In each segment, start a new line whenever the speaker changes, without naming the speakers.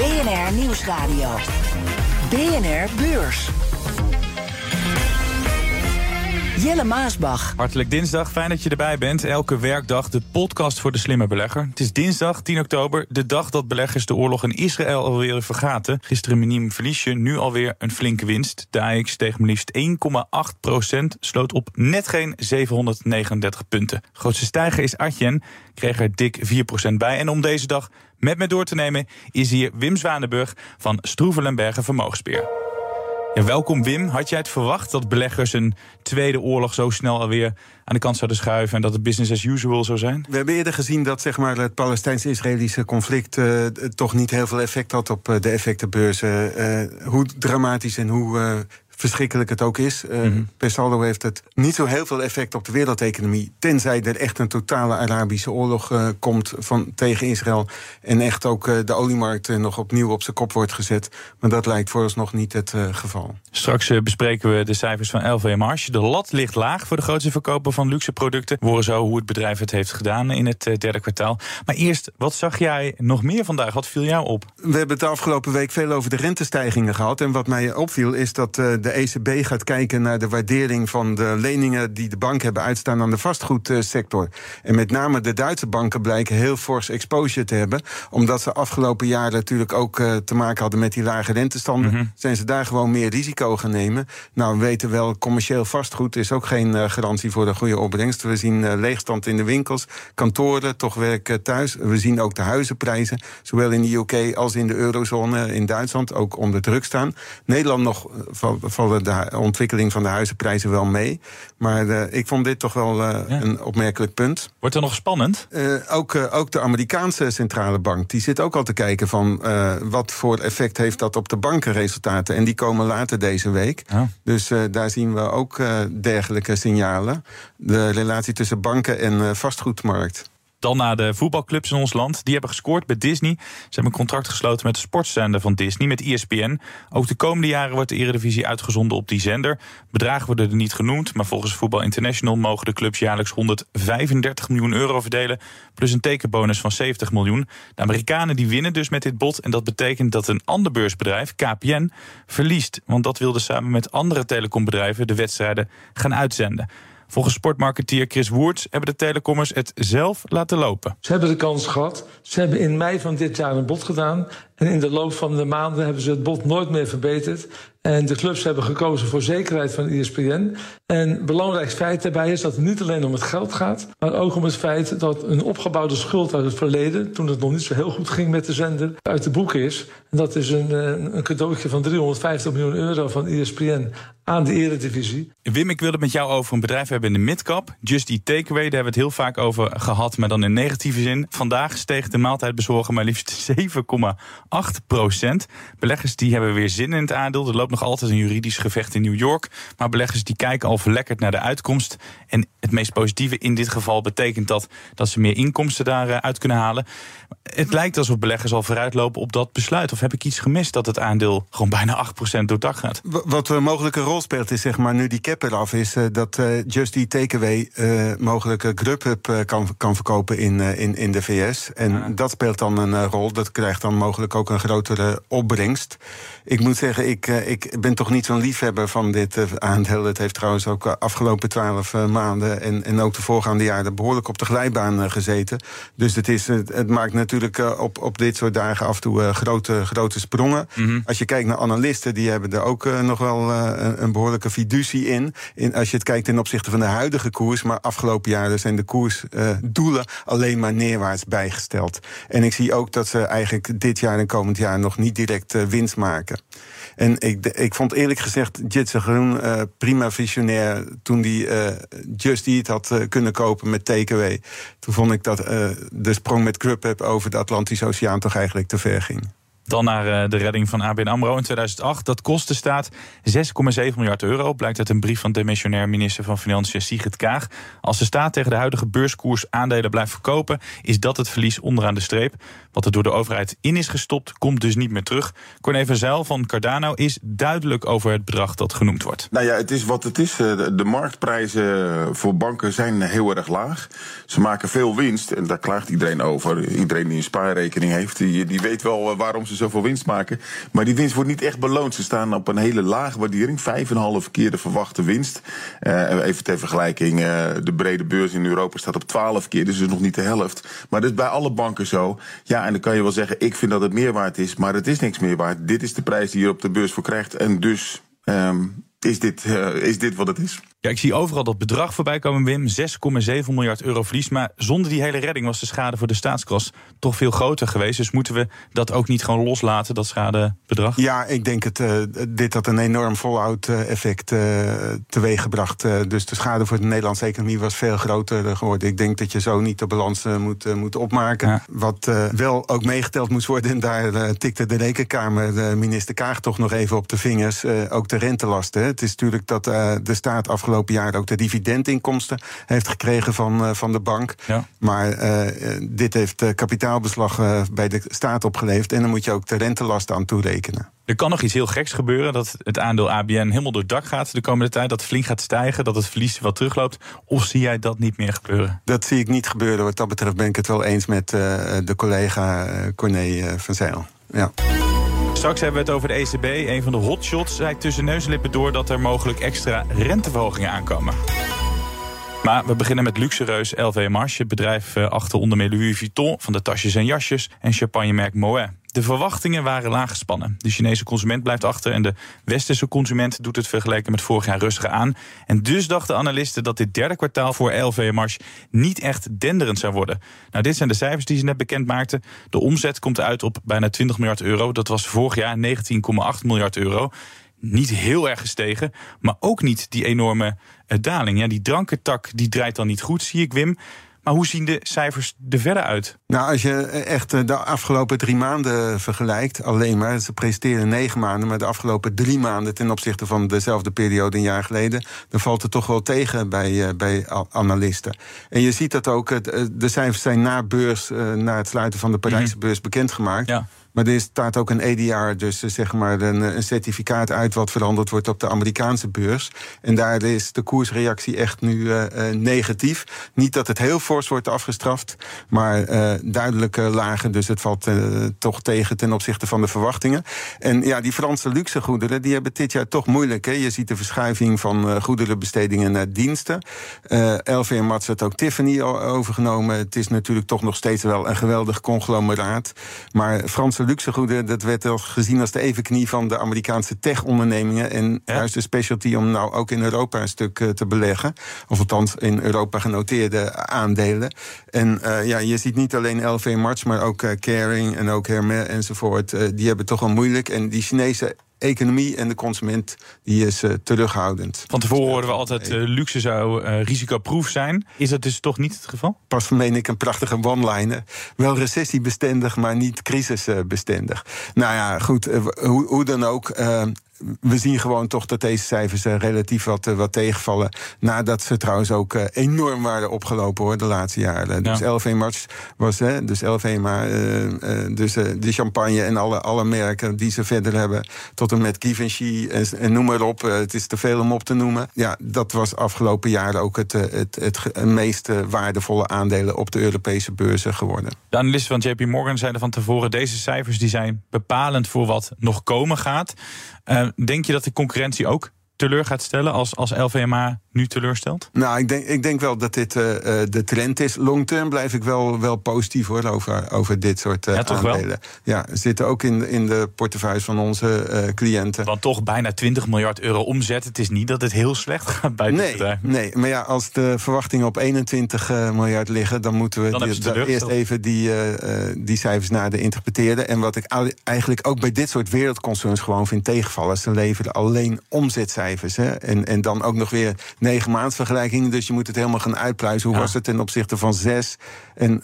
BNR Nieuwsradio. BNR Beurs. Jelle Maasbach.
Hartelijk dinsdag, fijn dat je erbij bent. Elke werkdag de podcast voor de slimme belegger. Het is dinsdag 10 oktober, de dag dat beleggers de oorlog in Israël alweer vergaten. Gisteren miniem verliesje, nu alweer een flinke winst. De AX tegen maar liefst 1,8 procent, sloot op net geen 739 punten. Grootste stijger is Atjen, kreeg er dik 4 procent bij. En om deze dag met me door te nemen is hier Wim Zwanenburg van Stroevelenbergen Vermogensbeheer. Ja, welkom Wim. Had jij het verwacht dat beleggers een tweede oorlog zo snel alweer aan de kant zouden schuiven en dat het business as usual zou zijn?
We hebben eerder gezien dat zeg maar, het Palestijns-Israëlische conflict uh, toch niet heel veel effect had op uh, de effectenbeurzen. Uh, hoe dramatisch en hoe verschrikkelijk het ook is. Uh, mm -hmm. Heeft het niet zo heel veel effect op de wereldeconomie. Tenzij er echt een totale Arabische oorlog uh, komt van, tegen Israël. En echt ook uh, de oliemarkt nog opnieuw op zijn kop wordt gezet. Maar dat lijkt vooralsnog niet het geval.
Straks bespreken we de cijfers van LVMH. De lat ligt laag voor de grootste verkoper van luxe producten. We horen zo hoe het bedrijf het heeft gedaan in het derde kwartaal. Maar eerst, wat zag jij nog meer vandaag? Wat viel jou op?
We hebben het de afgelopen week veel over de rentestijgingen gehad. En wat mij opviel is dat de de ECB gaat kijken naar de waardering van de leningen die de banken hebben uitstaan aan de vastgoedsector. En met name de Duitse banken blijken heel fors exposure te hebben. Omdat ze afgelopen jaren natuurlijk ook uh, te maken hadden met die lage rentestanden. Mm -hmm. Zijn ze daar gewoon meer risico gaan nemen. Nou, we weten wel, commercieel vastgoed is ook geen uh, garantie voor de goede opbrengst. We zien uh, leegstand in de winkels, kantoren, toch werken thuis. We zien ook de huizenprijzen, zowel in de UK als in de eurozone in Duitsland, ook onder druk staan. Nederland nog vallen de ontwikkeling van de huizenprijzen wel mee. Maar uh, ik vond dit toch wel uh, ja. een opmerkelijk punt.
Wordt er nog spannend?
Uh, ook, ook de Amerikaanse centrale bank die zit ook al te kijken van wat voor effect heeft dat op de bankenresultaten. En die komen later deze week. Ja. Dus daar zien we ook dergelijke signalen. De relatie tussen banken en vastgoedmarkt.
Dan naar de voetbalclubs in ons land. Die hebben gescoord bij Disney. Ze hebben een contract gesloten met de sportzender van Disney, met ESPN. Ook de komende jaren wordt de Eredivisie uitgezonden op die zender. Bedragen worden er niet genoemd, maar volgens Voetbal International mogen de clubs jaarlijks 135 miljoen euro verdelen. Plus een tekenbonus van 70 miljoen. De Amerikanen die winnen dus met dit bod. En dat betekent dat een ander beursbedrijf, KPN, verliest. Want dat wilde samen met andere telecombedrijven de wedstrijden gaan uitzenden. Volgens sportmarketeer Chris Woerts hebben de telecommers het zelf laten lopen.
Ze hebben de kans gehad. Ze hebben in mei van dit jaar een bod gedaan. En in de loop van de maanden hebben ze het bod nooit meer verbeterd. En de clubs hebben gekozen voor zekerheid van ESPN. En belangrijk feit daarbij is dat het niet alleen om het geld gaat, maar ook om het feit dat een opgebouwde schuld uit het verleden, toen het nog niet zo heel goed ging met de zender, uit de boeken is. En dat is een, een cadeautje van 350 miljoen euro van ESPN aan de eredivisie.
Wim, ik wil het met jou over een bedrijf hebben in de midcap. Just Eat Takeaway, daar hebben we het heel vaak over gehad, maar dan in negatieve zin. Vandaag steeg de maaltijdbezorger maar liefst 7,8 procent. Beleggers die hebben weer zin in het aandeel. Er loopt nog altijd een juridisch gevecht in New York. Maar beleggers die kijken al verlekkerd naar de uitkomst. En het meest positieve in dit geval betekent dat dat ze meer inkomsten daaruit kunnen halen. Het lijkt alsof beleggers al vooruitlopen op dat besluit. Of heb ik iets gemist dat het aandeel gewoon bijna 8% door dak gaat?
Wat een mogelijke rol speelt is, zeg maar, nu die cap eraf is, uh, dat uh, Just Eat Takeaway uh, mogelijke Grubhub kan, kan verkopen in, in, in de VS. En ja. dat speelt dan een rol. Dat krijgt dan mogelijk ook een grotere opbrengst. Ik moet zeggen, ik, ik ben toch niet zo'n liefhebber van dit aandeel. Het heeft trouwens ook afgelopen twaalf maanden en, en ook de voorgaande jaren behoorlijk op de glijbaan gezeten. Dus het, is, het, het maakt natuurlijk op, op dit soort dagen af en toe grote, grote sprongen. Mm -hmm. Als je kijkt naar analisten, die hebben er ook nog wel een, behoorlijke fiducie in. in. Als je het kijkt ten opzichte van de huidige koers. Maar afgelopen jaren zijn de koersdoelen alleen maar neerwaarts bijgesteld. En ik zie ook dat ze eigenlijk dit jaar en komend jaar nog niet direct winst maken. En ik, ik vond eerlijk gezegd Jitse Groen uh, prima visionair toen die uh, Just Eat had uh, kunnen kopen met Takeaway. Toen vond ik dat de sprong met Grubhub over de Atlantische Oceaan toch eigenlijk te ver ging.
Dan naar de redding van ABN AMRO in 2008. Dat kostte staat 6,7 miljard euro. Blijkt uit een brief van demissionair minister van Financiën Sigrid Kaag. Als de staat tegen de huidige beurskoers aandelen blijft verkopen... is dat het verlies onderaan de streep. Wat er door de overheid in is gestopt, komt dus niet meer terug. Corné Verzeil van Cardano is duidelijk over het bedrag dat genoemd wordt.
Nou ja, het is wat het is. De marktprijzen voor banken zijn heel erg laag. Ze maken veel winst en daar klaagt iedereen over. Iedereen die een spaarrekening heeft, die weet wel waarom ze zoveel winst maken. Maar die winst wordt niet echt beloond. Ze staan op een hele lage waardering. Vijf en een half keer de verwachte winst. Uh, even ter vergelijking, uh, de brede beurs in Europa staat op 12 keer. Dus is nog niet de helft. Maar dat is bij alle banken zo. Ja, en dan kan je wel zeggen, ik vind dat het meer waard is. Maar het is niks meer waard. Dit is de prijs die je op de beurs voor krijgt. En dus um, is, dit, uh, is dit wat het is.
Ja, ik zie overal dat bedrag voorbij komen, Wim. 6,7 miljard euro verlies. Maar zonder die hele redding was de schade voor de staatskas toch veel groter geweest. Dus moeten we dat ook niet gewoon loslaten, dat schadebedrag?
Ja, ik denk het. Uh, dit had een enorm fallout-effect uh, teweeggebracht. Dus de schade voor de Nederlandse economie was veel groter geworden. Ik denk dat je zo niet de balans moet, moet opmaken. Ja. Wat wel ook meegeteld moest worden, en daar tikte de Rekenkamer, de minister Kaag, toch nog even op de vingers. ook de rentelasten. Het is natuurlijk dat de staat afgelopen jaar ook de dividendinkomsten heeft gekregen van, uh, van de bank. Ja. Maar uh, dit heeft kapitaalbeslag bij de staat opgeleverd. En dan moet je ook de rentelasten aan toerekenen.
Er kan nog iets heel geks gebeuren. Dat het aandeel ABN helemaal door het dak gaat de komende tijd. Dat het flink gaat stijgen. Dat het verlies wat terugloopt. Of zie jij dat niet meer gebeuren?
Dat zie ik niet gebeuren. Wat dat betreft ben ik het wel eens met de collega Corné van Zijl. Ja.
Straks hebben we het over de ECB. Een van de hotshots zei tussen neuslippen door dat er mogelijk extra renteverhogingen aankomen. Maar we beginnen met luxereus LV Marche. Het bedrijf eh, achter onder meer Louis Vuitton van de tasjes en jasjes en champagnemerk Moet. De verwachtingen waren laag gespannen. De Chinese consument blijft achter en de westerse consument doet het vergeleken met vorig jaar rustiger aan. En dus dachten analisten dat dit derde kwartaal voor LV niet echt denderend zou worden. Nou, dit zijn de cijfers die ze net bekend maakten. De omzet komt uit op bijna 20 miljard euro. Dat was vorig jaar 19,8 miljard euro niet heel erg gestegen, maar ook niet die enorme uh, daling. Ja, die drankentak die draait dan niet goed, zie ik Wim. Maar hoe zien de cijfers er verder uit?
Nou, als je echt eh, de afgelopen drie maanden vergelijkt, alleen maar, ze presteren negen maanden, maar de afgelopen drie maanden ten opzichte van dezelfde periode een jaar geleden, dan valt het toch wel tegen bij, uh, bij analisten. En je ziet dat ook, de cijfers zijn na beurs, na het sluiten van de Parijse mhm. beurs bekendgemaakt. Ja. Maar er staat ook een EDR, dus eh, zeg maar een, een, certificaat uit wat veranderd wordt op de Amerikaanse beurs. En daar is de koersreactie echt nu uh, negatief. Niet dat het heel fors wordt afgestraft, maar uh, duidelijk lager. Dus het valt toch tegen ten opzichte van de verwachtingen. En ja, die Franse luxegoederen, die hebben dit jaar toch moeilijk. Hè? Je ziet de verschuiving van goederenbestedingen naar diensten. LVM Mats had ook Tiffany overgenomen. Het is natuurlijk toch nog steeds wel een geweldig conglomeraat. Maar Franse luxegoeden, dat werd al gezien als de evenknie van de Amerikaanse tech-ondernemingen. En juist de specialty om nou ook in Europa een stuk eh, te beleggen. Of althans in Europa genoteerde aandelen. En uh, ja, je ziet niet alleen LV March, maar ook uh, Caring en ook Hermes enzovoort. die hebben toch wel moeilijk. En die Chinese economie en de consument die is uh, terughoudend.
Van tevoren hoorden we altijd uh, luxe zou uh, risicoproof zijn. Is dat dus toch niet het geval?
Pas meen ik een prachtige one-liner. Wel recessiebestendig, maar niet crisisbestendig. Nou ja, goed, hoe, hoe dan ook we zien gewoon toch dat deze cijfers uh, relatief wat, uh, wat tegenvallen. Nadat ze trouwens ook uh, enorm waren opgelopen hoor, de laatste jaren. Ja. Dus LV Mars was, hè, dus LV maar, dus de champagne en alle, alle merken die ze verder hebben. Tot en met Givenchy en, en noem maar op. het is te veel om op te noemen. Ja, dat was afgelopen jaren ook het, het, het, meest waardevolle aandelen op de Europese beurzen geworden.
De analisten van JP Morgan zeiden van tevoren: deze cijfers die zijn bepalend voor wat nog komen gaat. Uh, denk je dat de concurrentie ook teleur gaat stellen als, als LVMA nu teleurstelt?
Nou, ik denk, ik denk wel dat dit uh, de trend is. Long term blijf ik wel, wel positief hoor, over, over dit soort uh, ja, toch aandelen. Wel? Ja, zitten ook in, in de portefeuilles van onze uh, cliënten.
Want toch bijna 20 miljard euro omzet. Het is niet dat het heel slecht gaat bij
nee,
bedrijf.
Nee, maar ja, als de verwachtingen op 21 miljard liggen... dan moeten we dan die, eerst even die, die cijfers naar de interpreteren. En wat ik eigenlijk ook bij dit soort wereldconcerns gewoon vind tegenvallen... ze leveren alleen omzetcijfers cijfers. Hè? En, en dan ook nog weer negen maandvergelijkingen. Dus je moet het helemaal gaan uitpluizen. Hoe was het ten opzichte van zes? En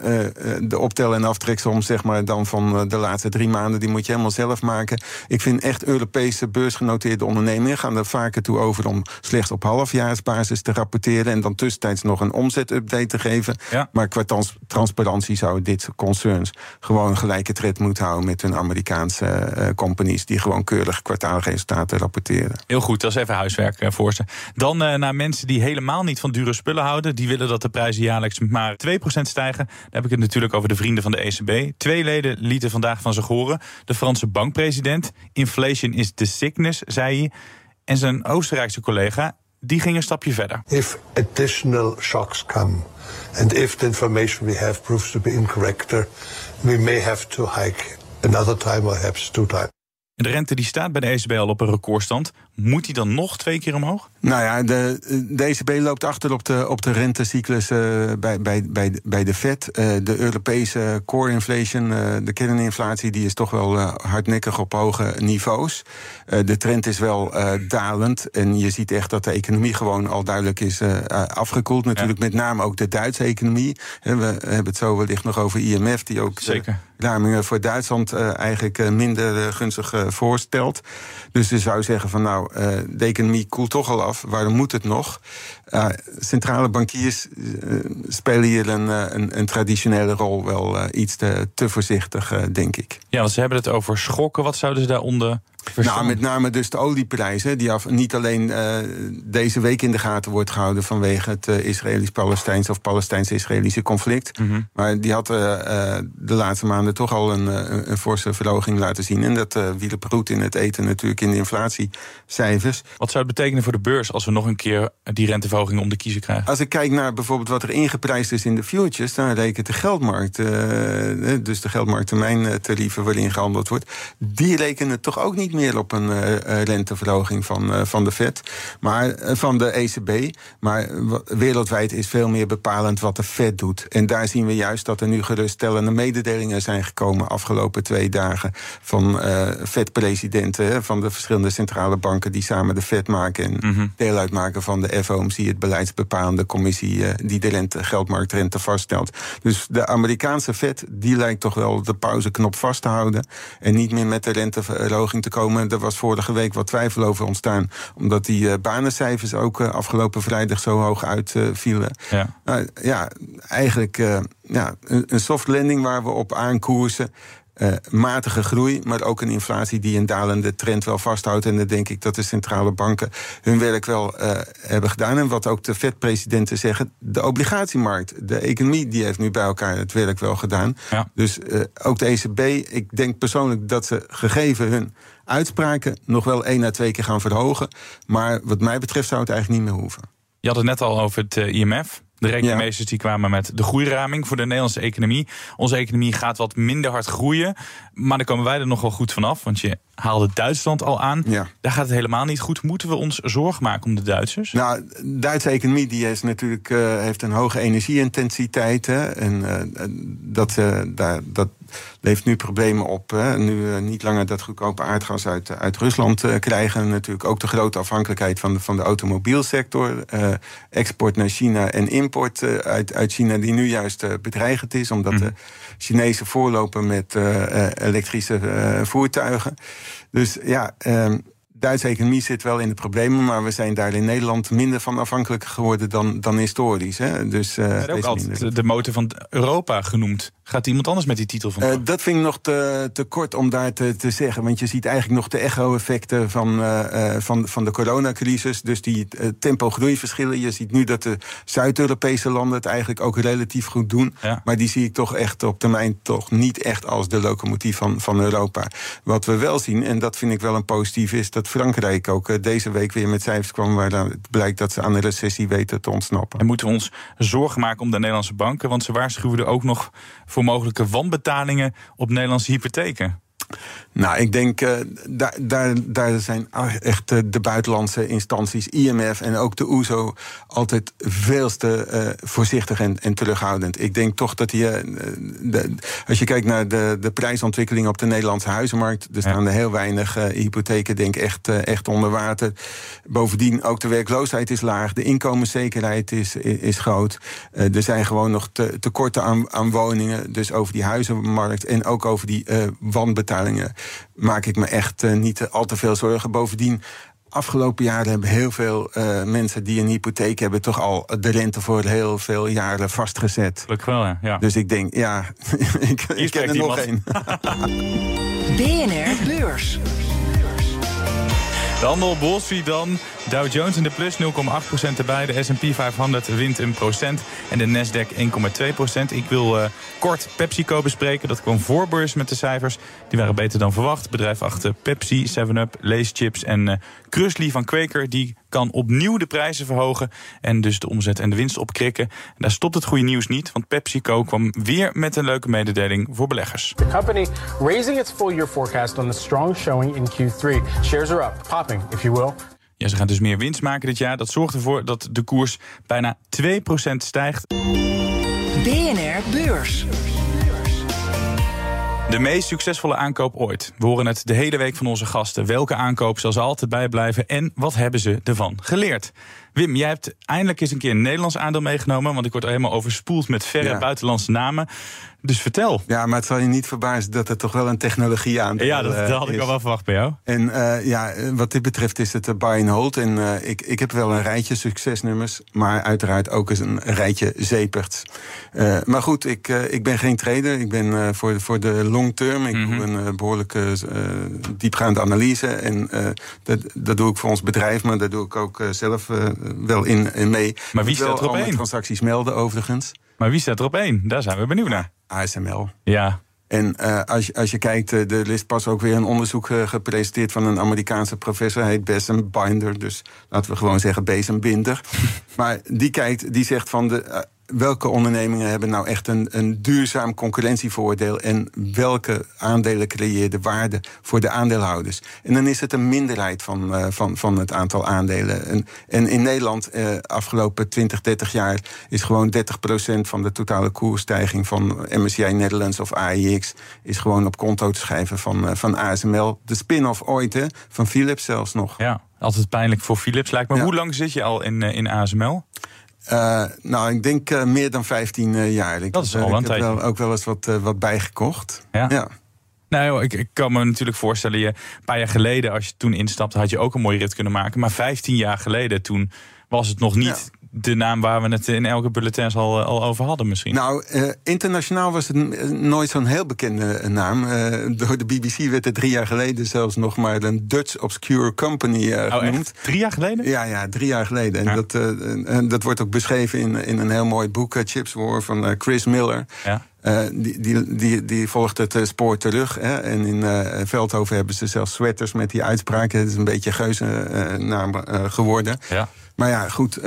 de optel- en aftreksom, zeg maar, dan van de laatste drie maanden, die moet je helemaal zelf maken. Ik vind echt Europese beursgenoteerde ondernemingen gaan er vaker toe over om slechts op halfjaarsbasis te rapporteren. En dan tussentijds nog een omzetupdate te geven. Maar qua transparantie zouden dit concerns gewoon gelijke tred moeten houden met hun Amerikaanse uh, companies die gewoon keurig kwartaalresultaten rapporteren.
Heel goed, dat is even huiswerk uh, voor ze. Dan uh, naar mensen die helemaal niet van dure spullen houden. Die willen dat de prijzen jaarlijks maar 2% stijgen. Daar heb ik het natuurlijk over de vrienden van de ECB. Twee leden lieten vandaag van zich horen. De Franse bankpresident. Inflation is the sickness, zei hij. En zijn Oostenrijkse collega die ging een stapje verder.
If additional shocks come and if the information we have proves to be incorrect, we may have to hike another time or perhaps two times.
De rente die staat bij de ECB al op een recordstand. Moet die dan nog twee keer omhoog?
Nou ja, de, de ECB loopt achter op de, op de rentecyclus uh, bij, bij, bij, bij de Fed. Uh, de Europese core inflation, uh, de kerninflatie, die is toch wel hardnekkig op hoge niveaus. de trend is wel dalend. En je ziet echt dat de economie gewoon al duidelijk is afgekoeld. Natuurlijk met name ook de Duitse economie. we hebben het zo wellicht nog over IMF, die ook
Zeker.
Ramingen voor Duitsland eigenlijk minder gunstig voorstelt. Dus je zou zeggen van nou, de economie koelt toch al af. Waarom moet het nog? Centrale bankiers spelen hier een, een, een, traditionele rol wel iets te, te voorzichtig, denk ik.
Ja, want ze hebben het over schokken. Wat zouden ze daaronder
nou, met name dus de olieprijzen, die af, niet alleen uh, deze week in de gaten wordt gehouden vanwege het uh, Israëlisch-Palestijnse of Palestijns-Israëlische conflict. Mm -hmm. Maar die had uh, de laatste maanden toch al een, een forse verhoging laten zien. En dat wierp roet in het eten natuurlijk in de inflatiecijfers.
Wat zou het betekenen voor de beurs als we nog een keer die renteverhoging om de kiezer krijgen?
Als ik kijk naar bijvoorbeeld wat er ingeprijsd is in de futures, dan rekent de geldmarkt, dus de geldmarkttermijntarieven waarin gehandeld wordt, die rekenen toch ook niet meer op een uh, renteverhoging van, uh, van de Fed, maar uh, van de ECB. Maar wereldwijd is veel meer bepalend wat de Fed doet. En daar zien we juist dat er nu geruststellende mededelingen zijn gekomen afgelopen twee dagen van Fed-presidenten van de verschillende centrale banken die samen de Fed maken en mm -hmm. deel uitmaken van de FOMC, het beleidsbepalende commissie die de rente, geldmarktrente vaststelt. Dus de Amerikaanse Fed die lijkt toch wel de pauzeknop vast te houden en niet meer met de renteverhoging te komen komen. Er was vorige week wat twijfel over ontstaan. Omdat die uh, banencijfers ook uh, afgelopen vrijdag zo hoog uitvielen. Ja. Nou, ja, eigenlijk ja, een, een soft landing waar we op aankoersen. Uh, matige groei, maar ook een inflatie die een dalende trend wel vasthoudt. En dan denk ik dat de centrale banken hun werk wel uh, hebben gedaan. En wat ook de Fed-presidenten zeggen, de obligatiemarkt, de economie, die heeft nu bij elkaar het werk wel gedaan. Ja. Dus uh, ook de ECB, ik denk persoonlijk dat ze gegeven hun uitspraken nog wel één à twee keer gaan verhogen. Maar wat mij betreft zou het eigenlijk niet meer hoeven.
Je had het net al over het IMF. De rekenmeesters die kwamen met de groeiraming voor de Nederlandse economie. Onze economie gaat wat minder hard groeien. Maar daar komen wij er nog wel goed vanaf. Want je haalde Duitsland al aan. Ja. Daar gaat het helemaal niet goed. Moeten we ons zorgen maken om de Duitsers?
Nou, de Duitse economie die is natuurlijk, uh, heeft een hoge energieintensiteit. Hè, en uh, dat, uh, daar, dat levert nu problemen op. Hè. Nu niet langer dat goedkope aardgas uit, uit Rusland krijgen. Natuurlijk ook de grote afhankelijkheid van de, van de automobielsector. export naar China en import uit, uit China die nu juist bedreigend is. Omdat mm. de Chinezen voorlopen met elektrische voertuigen. Dus ja, um, Duitse economie zit wel in de problemen, maar we zijn daar in Nederland minder van afhankelijk geworden dan, dan historisch. Hè. Dus,
uh, ook altijd de motor van Europa genoemd. Gaat iemand anders met die titel van? Uh,
dat vind ik nog te, te kort om daar te, te zeggen. Want je ziet eigenlijk nog de echo-effecten van, uh, van, van de coronacrisis. Dus die tempo-groeiverschillen. Je ziet nu dat de Zuid-Europese landen het eigenlijk ook relatief goed doen. Ja. Maar die zie ik toch echt op termijn toch niet echt als de locomotief van, van Europa. Wat we wel zien, en dat vind ik wel een positief, is dat Frankrijk ook eh, deze week weer met cijfers kwam... waar het blijkt dat ze aan de recessie weten te ontsnappen.
En moeten we ons zorgen maken om de Nederlandse banken? Want ze waarschuwen er ook nog voor mogelijke wanbetalingen op Nederlandse hypotheken.
Nou, ik denk, uh, daar, daar, daar zijn echt uh, de buitenlandse instanties, IMF en ook de OESO, e altijd veel te uh, voorzichtig en, en, terughoudend. Ik denk toch dat je, de, als je kijkt naar de, de prijsontwikkeling op de Nederlandse huizenmarkt, er staan er heel weinig hypotheken, denk ik, echt, echt onder water. Bovendien, ook de werkloosheid is laag, de inkomenszekerheid is, is groot. er zijn gewoon nog te, tekorten aan, aan woningen, dus over die huizenmarkt en ook over die maak ik me echt uh, niet al te veel zorgen. Bovendien, afgelopen jaren hebben heel veel uh, mensen die een hypotheek hebben, toch al de rente voor heel veel jaren vastgezet.
Gelukkig wel, ja. ja.
Dus ik denk, ja, ik, ik ken er nog één.
BNR Beurs.
De handel op Wall Street dan. Dow Jones in de plus 0,8% erbij. De S&P 500 wint een procent. En de Nasdaq 1,2%. Ik wil uh, kort PepsiCo bespreken. Dat kwam voorbeurs met de cijfers. Die waren beter dan verwacht. Bedrijf achter Pepsi, 7-Up, Lace Chips en uh, Krusli van Quaker... die kan opnieuw de prijzen verhogen en dus de omzet en de winst opkrikken. En daar stopt het goede nieuws niet, want PepsiCo kwam weer met een leuke mededeling voor beleggers.
The company raising its full year forecast on the strong showing in Q3. Shares are up, popping if you will.
Ja, ze gaan dus meer winst maken dit jaar. Dat zorgt ervoor dat de koers bijna 2% stijgt.
BNR Beurs.
De meest succesvolle aankoop ooit. We horen het de hele week van onze gasten. Welke aankoop zal ze altijd bijblijven en wat hebben ze ervan geleerd? Wim, jij hebt eindelijk eens een keer een Nederlands aandeel meegenomen. Want ik word helemaal overspoeld met verre buitenlandse namen. Dus vertel.
Ja, maar het zal je niet verbazen dat het toch wel een technologie aan
Ja, dat, dat had ik al wel verwacht bij jou.
En uh, ja, wat dit betreft is het buy and hold. En uh, ik, ik heb wel een rijtje succesnummers. Maar uiteraard ook eens een rijtje zeperts. Uh, maar goed, ik, ik ben geen trader. Ik ben voor, voor de long term. Ik mm -hmm. doe een behoorlijke diepgaande analyse. En dat, dat doe ik voor ons bedrijf. Maar dat doe ik ook zelf wel in, in mee.
Maar wie staat er op één?
transacties melden overigens.
Maar wie staat er op één? Daar zijn we benieuwd naar.
ASML.
Ja.
En uh, als, je, als je kijkt, uh, er is pas ook weer een onderzoek uh, gepresenteerd van een Amerikaanse professor. Hij heet Bessem Binder, dus laten we gewoon zeggen Bezembinder. maar die kijkt, die zegt van de welke ondernemingen hebben nou echt een, een duurzaam concurrentievoordeel en welke aandelen creëren de waarde voor de aandeelhouders. En dan is het een minderheid van, uh, van, van het aantal aandelen. En, en in Nederland, uh, afgelopen 20, 30 jaar, is gewoon 30% van de totale koersstijging van MSCI Netherlands of AIX, is gewoon op konto te schrijven van, uh, van ASML. De spin-off ooit, hè, van Philips zelfs nog.
Ja, altijd pijnlijk voor Philips lijkt me. Ja. Hoe lang zit je al in, in ASML?
Uh, nou, ik denk uh, meer dan 15 uh, jaar. Ik
dat is al een
ik heb wel, ook wel eens wat, wat bijgekocht.
Ja.
ja.
Nou, ik, ik, kan me natuurlijk voorstellen, je, een paar jaar geleden, als je toen instapte, had je ook een mooie rit kunnen maken. Maar 15 jaar geleden, toen was het nog niet de naam waar we het in elke bulletin al, al over hadden misschien.
Nou, uh, internationaal was het nooit zo'n heel bekende naam. Uh, door de BBC werd het drie jaar geleden zelfs nog maar een Dutch Obscure Company uh,
oh,
genoemd.
Echt? Drie jaar geleden?
Ja, ja drie jaar geleden. Ja. En dat, en dat wordt ook beschreven in, in een heel mooi boek, Chips War, van Chris Miller.
Ja.
Uh, die, die, die, die, volgt het uh, spoor terug. Hè? En in uh, Veldhoven hebben ze zelfs sweaters met die uitspraken. Het is een beetje geuze naam geworden.
Ja.
Maar ja, goed.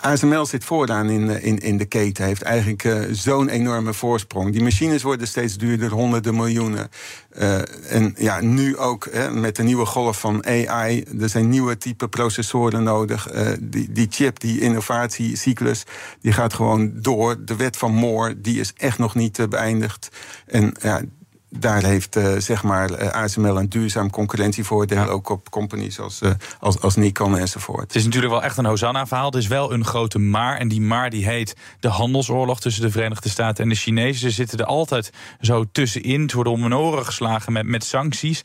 ASML zit vooraan in, in, in de keten. Heeft eigenlijk uh, zo'n enorme voorsprong. Die machines worden steeds duurder, honderden miljoenen. Uh, en ja, nu ook hè, met de nieuwe golf van AI. Er zijn nieuwe type processoren nodig. Die, die chip, die innovatiecyclus, die gaat gewoon door. De wet van Moore, die is echt nog niet beëindigd. En ja, daar heeft uh, zeg maar uh, ASML een duurzaam concurrentievoordeel. Ja. Ook op companies als, uh, als, als Nikon enzovoort.
Het is natuurlijk wel echt een Hosanna-verhaal. Het is wel een grote maar. En die maar die heet de handelsoorlog tussen de Verenigde Staten en de Chinezen. Ze zitten er altijd zo tussenin. Het worden om hun oren geslagen met, met sancties.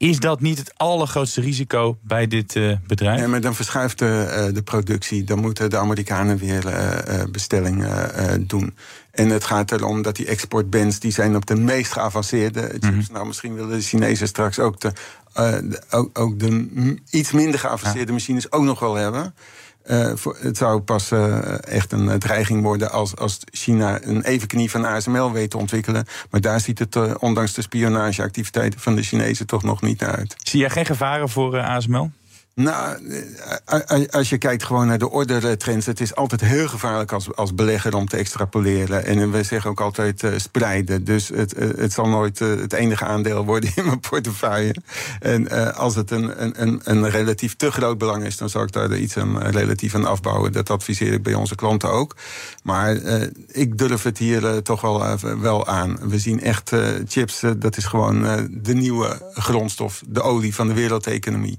Is dat niet het allergrootste risico bij dit uh, bedrijf?
Ja, maar dan verschuift de, uh, de productie. Dan moeten de Amerikanen weer uh, bestellingen doen. En het gaat erom dat die exportbands... die zijn op de meest geavanceerde chips. Mm -hmm. Nou, misschien willen de Chinezen straks ook de, de ook, ook, de iets minder geavanceerde ja. machines ook nog wel hebben... Uh, voor, het zou pas uh, echt een dreiging worden als, als China een evenknie van ASML weet te ontwikkelen. Maar daar ziet het, ondanks de spionageactiviteiten van de Chinezen, toch nog niet naar uit.
Zie jij geen gevaren voor ASML?
Nou, eh, als je kijkt gewoon naar de ordertrends... het is altijd heel gevaarlijk als, als belegger om te extrapoleren. En we zeggen ook altijd spreiden. Dus het, het zal nooit het enige aandeel worden in mijn portefeuille. En als het een, een, een relatief te groot belang is... dan zal ik daar iets aan, relatief aan afbouwen. Dat adviseer ik bij onze klanten ook. Maar ik durf het hier toch wel, wel aan. We zien echt chips, dat is gewoon de nieuwe grondstof... de olie van de wereldeconomie.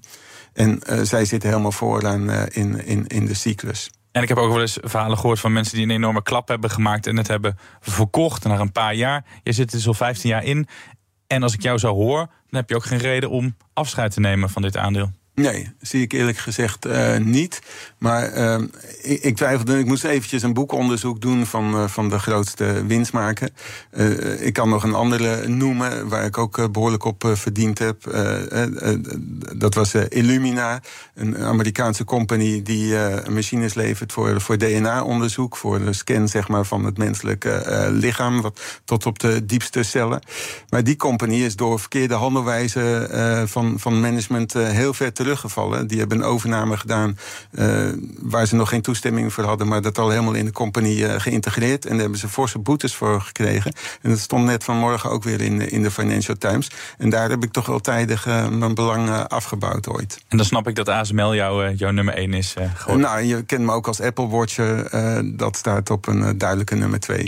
En uh, zij zitten helemaal vooraan uh, in, in, in de cyclus.
En ik heb ook wel eens verhalen gehoord van mensen die een enorme klap hebben gemaakt en het hebben verkocht na een paar jaar. Je zit er dus al 15 jaar in. En als ik jou zo hoor, dan heb je ook geen reden om afscheid te nemen van dit aandeel.
Nee, zie ik eerlijk gezegd uh, niet. Maar uh, ik, twijfelde, ik moest eventjes een boekonderzoek doen van, uh, van de grootste winstmaker. ik kan nog een andere noemen waar ik ook behoorlijk op verdiend heb. dat was Illumina, een Amerikaanse company die machines levert voor, voor DNA-onderzoek, voor de scan zeg maar, van het menselijke lichaam, wat, tot op de diepste cellen. Maar die company is door verkeerde handelwijze van, van management heel ver teruggevallen. Die hebben een overname gedaan uh, waar ze nog geen toestemming voor hadden, maar dat al helemaal in de compagnie uh, geïntegreerd. En daar hebben ze forse boetes voor gekregen. En dat stond net vanmorgen ook weer in, in de Financial Times. En daar heb ik toch wel tijdig uh, mijn belang afgebouwd ooit.
En dan snap ik dat ASML jouw, jouw nummer 1 is.
nou, je kent me ook als Apple Watcher. dat staat op een duidelijke nummer 2.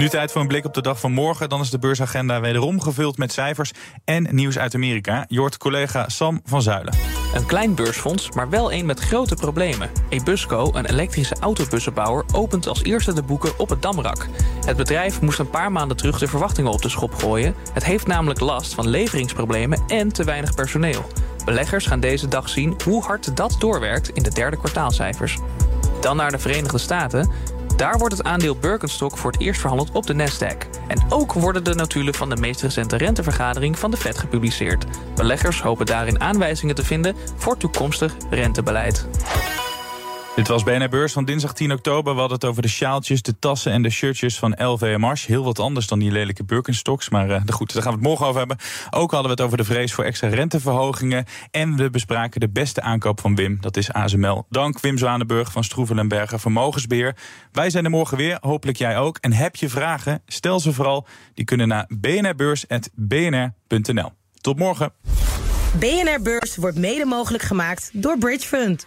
Nu tijd voor een blik op de dag van morgen. Dan is de beursagenda wederom gevuld met cijfers en nieuws uit Amerika. Jort collega Sam van Zuilen.
Een klein beursfonds, maar wel een met grote problemen. Ebusco, een elektrische autobussenbouwer, opent als eerste de boeken op het Damrak. Het bedrijf moest een paar maanden terug de verwachtingen op de schop gooien. Het heeft namelijk last van leveringsproblemen en te weinig personeel. Beleggers gaan deze dag zien hoe hard dat doorwerkt in de derde kwartaalcijfers. Dan naar de Verenigde Staten. Daar wordt het aandeel Birkenstock voor het eerst verhandeld op de Nasdaq. En ook worden de notulen van de meest recente rentevergadering van de Fed gepubliceerd. Beleggers hopen daarin aanwijzingen te vinden voor toekomstig rentebeleid.
Dit was BNR Beurs van dinsdag 10 oktober. We hadden het over de sjaaltjes, de tassen en de shirtjes van LVMH. Heel wat anders dan die lelijke Birkenstocks. Maar uh, goed, daar gaan we het morgen over hebben. Ook hadden we het over de vrees voor extra renteverhogingen. En we bespraken de beste aankoop van Wim. Dat is ASML. Dank Wim Zwanenburg van Stroeven en Bergen Vermogensbeheer. Wij zijn er morgen weer. Hopelijk jij ook. En heb je vragen? Stel ze vooral. Die kunnen naar bnrbeurs.bnr.nl. Tot morgen.
BNR Beurs wordt mede mogelijk gemaakt door Bridge Fund.